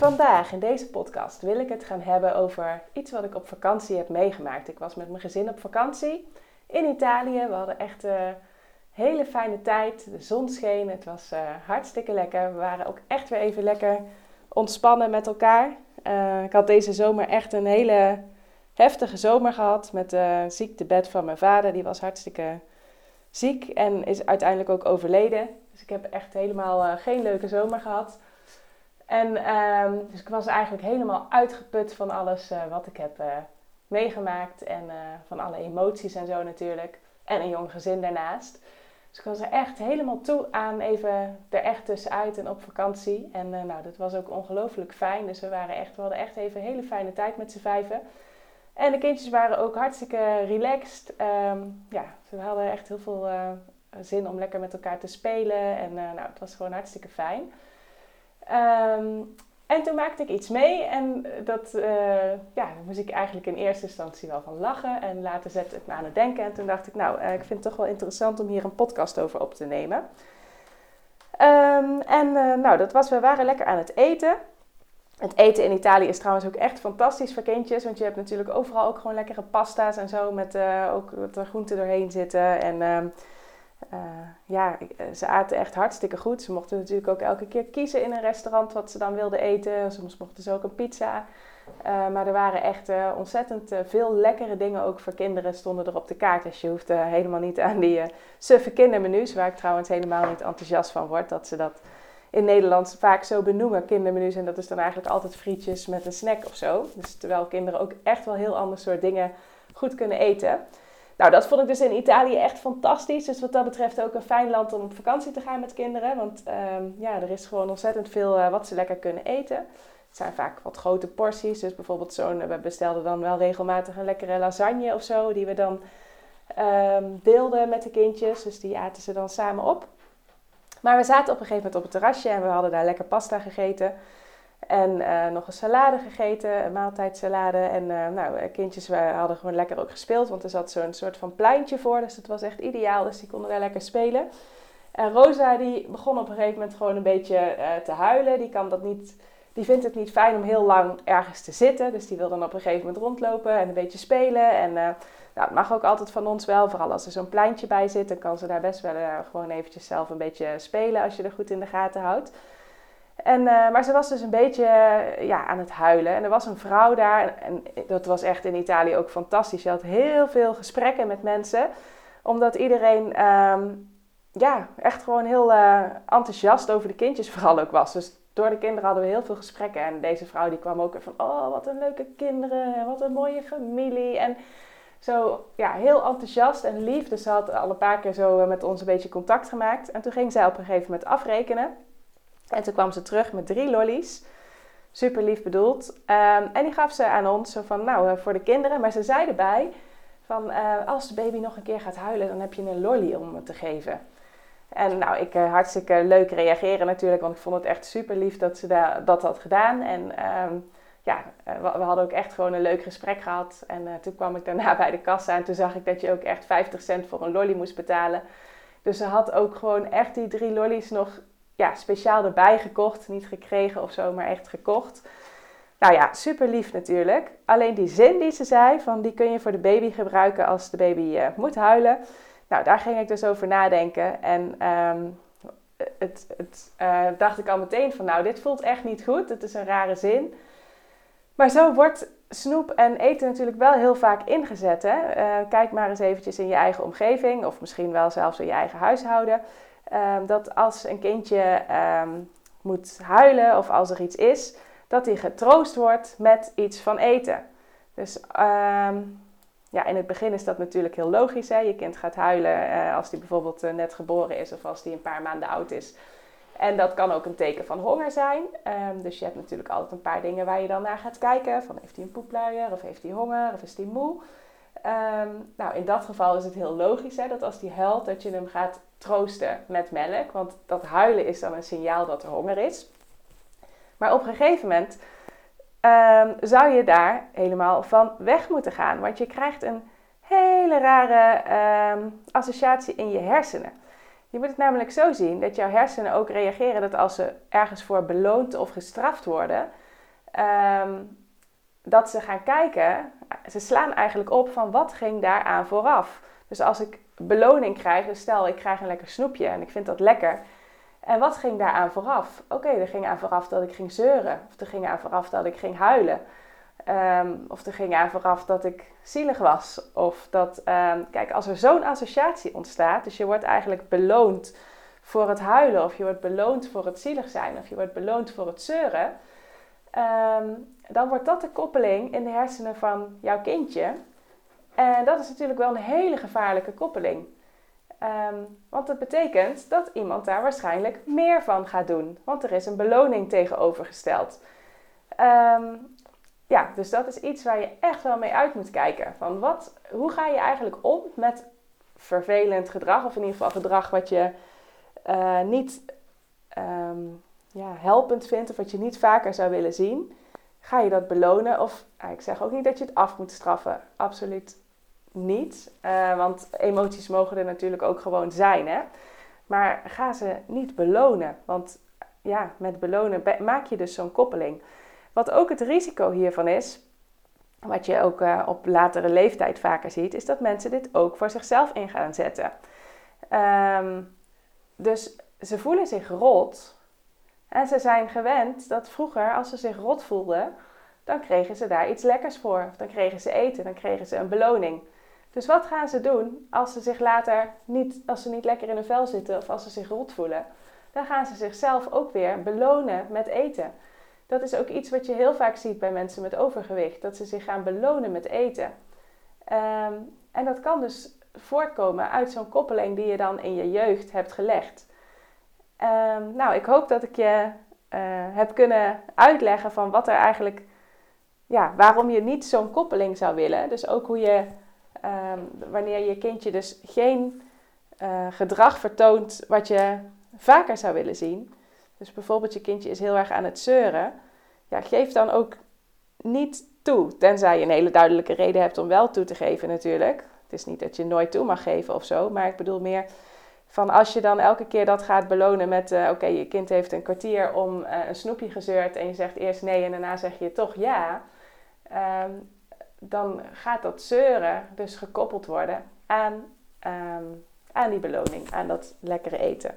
Vandaag in deze podcast wil ik het gaan hebben over iets wat ik op vakantie heb meegemaakt. Ik was met mijn gezin op vakantie in Italië. We hadden echt een hele fijne tijd. De zon scheen. Het was uh, hartstikke lekker. We waren ook echt weer even lekker ontspannen met elkaar. Uh, ik had deze zomer echt een hele heftige zomer gehad met de ziektebed van mijn vader. Die was hartstikke ziek en is uiteindelijk ook overleden. Dus ik heb echt helemaal geen leuke zomer gehad. En um, dus ik was eigenlijk helemaal uitgeput van alles uh, wat ik heb uh, meegemaakt. En uh, van alle emoties en zo natuurlijk. En een jong gezin daarnaast. Dus ik was er echt helemaal toe aan even er echt tussenuit en op vakantie. En nou, dat was ook ongelooflijk fijn. Dus we, waren echt, we hadden echt even een hele fijne tijd met z'n vijven. En de kindjes waren ook hartstikke relaxed. Um, ja, ze hadden echt heel veel zin om lekker met elkaar te spelen. En nou, het was gewoon hartstikke fijn. Um, en toen maakte ik iets mee en dat, uh, ja, moest ik eigenlijk in eerste instantie wel van lachen. En later zette het me aan het denken. En toen dacht ik, nou, uh, ik vind het toch wel interessant om hier een podcast over op te nemen. Um, en uh, nou, dat was, we waren lekker aan het eten. Het eten in Italië is trouwens ook echt fantastisch voor kindjes. Want je hebt natuurlijk overal ook gewoon lekkere pasta's en zo. Met ook wat groenten doorheen zitten. En um, uh, ja, eh, ze aten echt hartstikke goed. Ze mochten natuurlijk ook elke keer kiezen in een restaurant wat ze dan wilden eten. Soms mochten ze ook een pizza. Uh, maar er waren echt ontzettend veel lekkere dingen ook voor kinderen stonden er op de kaart. Dus je hoeft helemaal niet aan die suffe kindermenu's, waar ik trouwens helemaal niet enthousiast van word. Dat ze dat in Nederland vaak zo benoemen, kindermenu's. En dat is dan eigenlijk altijd frietjes met een snack of zo. Dus terwijl kinderen ook echt wel heel ander soort dingen goed kunnen eten. Nou, dat vond ik dus in Italië echt fantastisch. Dus wat dat betreft ook een fijn land om op vakantie te gaan met kinderen. Want um, ja, er is gewoon ontzettend veel uh, wat ze lekker kunnen eten. Het zijn vaak wat grote porties. Dus bijvoorbeeld zo'n, we bestelden dan wel regelmatig een lekkere lasagne of zo. Die we dan um, deelden met de kindjes. Dus die aten ze dan samen op. Maar we zaten op een gegeven moment op het terrasje en we hadden daar lekker pasta gegeten. En uh, nog een salade gegeten, een maaltijdsalade. En uh, nou, kindjes we hadden gewoon lekker ook gespeeld, want er zat zo'n soort van pleintje voor. Dus het was echt ideaal, dus die konden daar lekker spelen. En Rosa die begon op een gegeven moment gewoon een beetje te huilen. Die, kan dat niet, die vindt het niet fijn om heel lang ergens te zitten. Dus die wil dan op een gegeven moment rondlopen en een beetje spelen. En nou, mag ook altijd van ons wel, vooral als er zo'n pleintje bij zit. Dan kan ze daar best wel gewoon eventjes zelf een beetje spelen als je er goed in de gaten houdt. En, uh, maar ze was dus een beetje uh, ja, aan het huilen. En er was een vrouw daar. En, dat was echt in Italië ook fantastisch. Je had heel veel gesprekken met mensen. Omdat iedereen um, ja, echt gewoon heel uh, enthousiast over de kindjes vooral ook was. Dus door de kinderen hadden we heel veel gesprekken. En deze vrouw die kwam ook van... Oh, wat een leuke kinderen. En wat een mooie familie. En zo ja, heel enthousiast en lief. Dus ze had al een paar keer zo met ons een beetje contact gemaakt. En toen ging zij op een gegeven moment afrekenen. En toen kwam ze terug met drie lollies. Super lief bedoeld. Um, en die gaf ze aan ons zo van, nou, uh, voor de kinderen. Maar ze zei erbij van, uh, als de baby nog een keer gaat huilen, dan heb je een lolly om te geven. En nou, ik uh, hartstikke leuk reageren natuurlijk, want ik vond het echt super lief dat ze da dat had gedaan. En um, ja, we, hadden ook echt gewoon een leuk gesprek gehad. En toen kwam ik daarna bij de kassa en toen zag ik dat je ook echt 50 cent voor een lolly moest betalen. Dus ze had ook gewoon echt die drie lollies nog ja, speciaal erbij gekocht. Niet gekregen of zo, maar echt gekocht. Nou ja, super lief natuurlijk. Alleen die zin die ze zei, van die kun je voor de baby gebruiken als de baby uh, moet huilen. Nou, daar ging ik dus over nadenken. En um, het, het uh, dacht ik al meteen van, nou, dit voelt echt niet goed. Het is een rare zin. Maar zo wordt snoep en eten natuurlijk wel heel vaak ingezet. Hè? Uh, kijk maar eens eventjes in je eigen omgeving, of misschien wel zelfs in je eigen huishouden. Um, dat als een kindje um, moet huilen of als er iets is, dat hij getroost wordt met iets van eten. Dus um, ja, in het begin is dat natuurlijk heel logisch. Hè? Je kind gaat huilen uh, als hij bijvoorbeeld uh, net geboren is of als hij een paar maanden oud is. En dat kan ook een teken van honger zijn. Ehm, dus je hebt natuurlijk altijd een paar dingen waar je dan naar gaat kijken. Van heeft hij een poepluier of heeft hij honger of is hij moe? Ehm, nou, in dat geval is het heel logisch hè, dat als hij huilt, dat je hem gaat troosten met melk. Want dat huilen is dan een signaal dat er honger is. Maar op een gegeven moment um, zou je daar helemaal van weg moeten gaan. Want je krijgt een hele rare associatie in je hersenen. Je moet het namelijk zo zien dat jouw hersenen ook reageren dat als ze ergens voor beloond of gestraft worden, ehm, dat ze gaan kijken, ze slaan eigenlijk op van wat ging daaraan vooraf. Dus als ik beloning krijg, dus stel ik krijg een lekker snoepje en ik vind dat lekker. En wat ging daaraan vooraf? Oké, er ging aan vooraf dat ik ging zeuren. Of er ging aan vooraf dat ik ging huilen. Ehm, of er ging aan vooraf dat ik zielig was. Of dat, um, kijk, als er zo'n associatie ontstaat, dus je wordt eigenlijk beloond voor het huilen, of je wordt beloond voor het zielig zijn, of je wordt beloond voor het zeuren, ehm, dan wordt dat de koppeling in de hersenen van jouw kindje. En dat is natuurlijk wel een hele gevaarlijke koppeling. want dat betekent dat iemand daar waarschijnlijk meer van gaat doen. Want er is een beloning tegenovergesteld. Um, ja, dus dat is iets waar je echt wel mee uit moet kijken. Van wat, hoe ga je eigenlijk om met vervelend gedrag, of in ieder geval gedrag wat je uh, niet um, ja, helpend vindt of wat je niet vaker zou willen zien. Ga je dat belonen? Of ik zeg ook niet dat je het af moet straffen. Absoluut niet. Uh, want emoties mogen er natuurlijk ook gewoon zijn. Hè? Maar ga ze niet belonen. Want ja, met belonen maak je dus zo'n koppeling. Wat ook het risico hiervan is, wat je ook uh, op latere leeftijd vaker ziet, is dat mensen dit ook voor zichzelf in gaan zetten. Um, dus ze voelen zich rot. En ze zijn gewend dat vroeger, als ze zich rot voelden, dan kregen ze daar iets lekkers voor. Of dan kregen ze eten, dan kregen ze een beloning. Dus wat gaan ze doen als ze zich later niet, als ze niet lekker in hun vel zitten of als ze zich rot voelen? Dan gaan ze zichzelf ook weer belonen met eten dat is ook iets wat je heel vaak ziet bij mensen met overgewicht. Dat ze zich gaan belonen met eten. Ehm, en dat kan dus voortkomen uit zo'n koppeling die je dan in je jeugd hebt gelegd. Um, nou, ik hoop dat ik je uh, heb kunnen uitleggen van wat er eigenlijk, ja, waarom je niet zo'n koppeling zou willen. Dus ook hoe je, um, wanneer je kindje dus geen uh, gedrag vertoont wat je vaker zou willen zien, dus bijvoorbeeld je kindje is heel erg aan het zeuren. Ja, geef dan ook niet toe. Tenzij je een hele duidelijke reden hebt om wel toe te geven natuurlijk. Het is niet dat je nooit toe mag geven of zo. Maar ik bedoel meer van als je dan elke keer dat gaat belonen met... Uh, oké, je kind heeft een kwartier om uh, een snoepje gezeurd... en je zegt eerst nee en daarna zeg je toch ja... Um, dan gaat dat zeuren dus gekoppeld worden aan, um, aan die beloning, aan dat lekkere eten.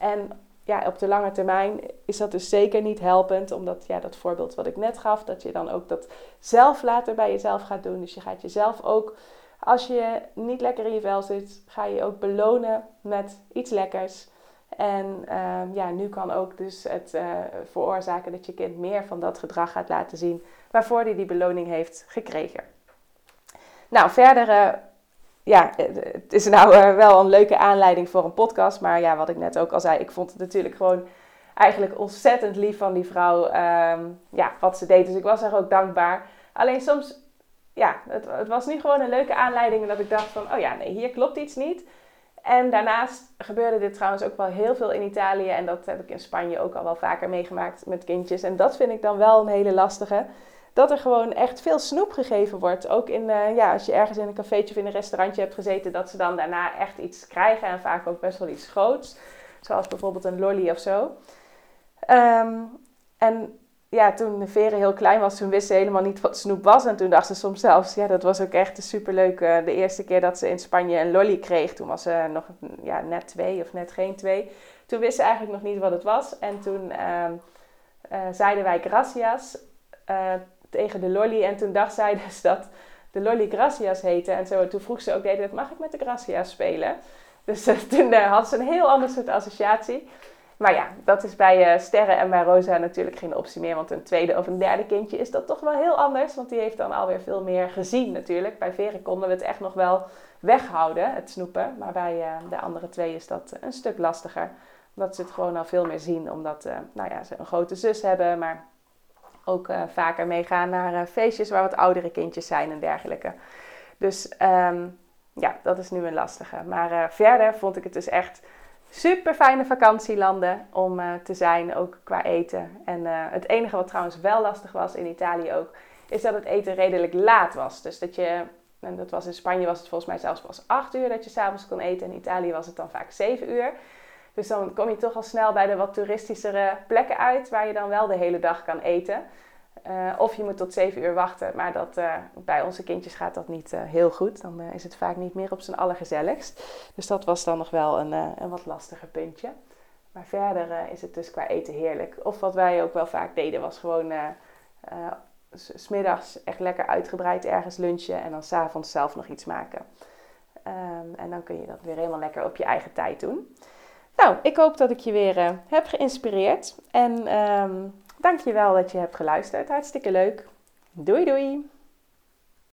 En ja, op de lange termijn is dat dus zeker niet helpend. Omdat ja, dat voorbeeld wat ik net gaf, dat je dan ook dat zelf later bij jezelf gaat doen. Dus je gaat jezelf ook, als je niet lekker in je vel zit, ga je ook belonen met iets lekkers. En uh, ja, nu kan ook dus het uh, veroorzaken dat je kind meer van dat gedrag gaat laten zien waarvoor hij die beloning heeft gekregen. Nou, verder uh, ja, het is nou uh, wel een leuke aanleiding voor een podcast. Maar ja, wat ik net ook al zei, ik vond het natuurlijk gewoon eigenlijk ontzettend lief van die vrouw. Um, ja, wat ze deed. Dus ik was haar ook dankbaar. Alleen soms, ja, het, het, was niet gewoon een leuke aanleiding dat ik dacht van, oh ja, nee, hier klopt iets niet. En daarnaast gebeurde dit trouwens ook wel heel veel in Italië. En dat heb ik in Spanje ook al wel vaker meegemaakt met kindjes. En dat vind ik dan wel een hele lastige dat er gewoon echt veel snoep gegeven wordt. Ook in, uh, ja, als je ergens in een cafeetje of in een restaurantje hebt gezeten, dat ze dan daarna echt iets krijgen. En vaak ook best wel iets groots. Zoals bijvoorbeeld een lolly of zo. Um, en ja, toen Vere heel klein was, toen wist ze helemaal niet wat snoep was. En toen dacht ze soms zelfs, ja, dat was ook echt superleuk. Uh, de eerste keer dat ze in Spanje een lolly kreeg, toen was ze nog ja, net twee of net geen twee. Toen wist ze eigenlijk nog niet wat het was. En toen uh, uh, zeiden wij gracias tegen de lolly. En toen dacht zij dus dat de lolly Gracias heette. En zo, toen vroeg ze ook, deed mag ik met de Gracias spelen? Dus toen had ze een heel ander soort associatie. Maar ja, dat is bij uh, Sterren en bij Rosa natuurlijk geen optie meer. Want een tweede of een derde kindje is dat toch wel heel anders. Want die heeft dan alweer veel meer gezien natuurlijk. Bij Veren konden we het echt nog wel weghouden, het snoepen. Maar bij de andere twee is dat een stuk lastiger. Omdat ze het gewoon al veel meer zien. Omdat nou ja, ze een grote zus hebben, maar ook vaker meegaan naar feestjes waar wat oudere kindjes zijn en dergelijke. Dus ehm, ja, dat is nu een lastige. Maar verder vond ik het dus echt super fijne vakantielanden om te zijn, ook qua eten. En het enige wat trouwens wel lastig was in Italië ook, is dat het eten redelijk laat was. Dus dat je, en dat was in Spanje was het volgens mij zelfs pas 8 uur dat je s'avonds kon eten. In Italië was het dan vaak 7 uur. Dus dan kom je toch al snel bij de wat toeristischere plekken uit, waar je dan wel de hele dag kan eten. Uh, of je moet tot 7 uur wachten, maar dat, uh, bij onze kindjes gaat dat niet uh, heel goed. Dan is het vaak niet meer op z'n allergezelligst. Dus dat was dan nog wel een, een wat lastiger puntje. Maar verder is het dus qua eten heerlijk. Of wat wij ook wel vaak deden, was gewoon smiddags echt lekker uitgebreid ergens lunchen en dan s'avonds zelf nog iets maken. Um, en dan kun je dat weer helemaal lekker op je eigen tijd doen. Nou, ik hoop dat ik je weer heb geïnspireerd. En um, dank je wel dat je hebt geluisterd. Hartstikke leuk. Doei doei!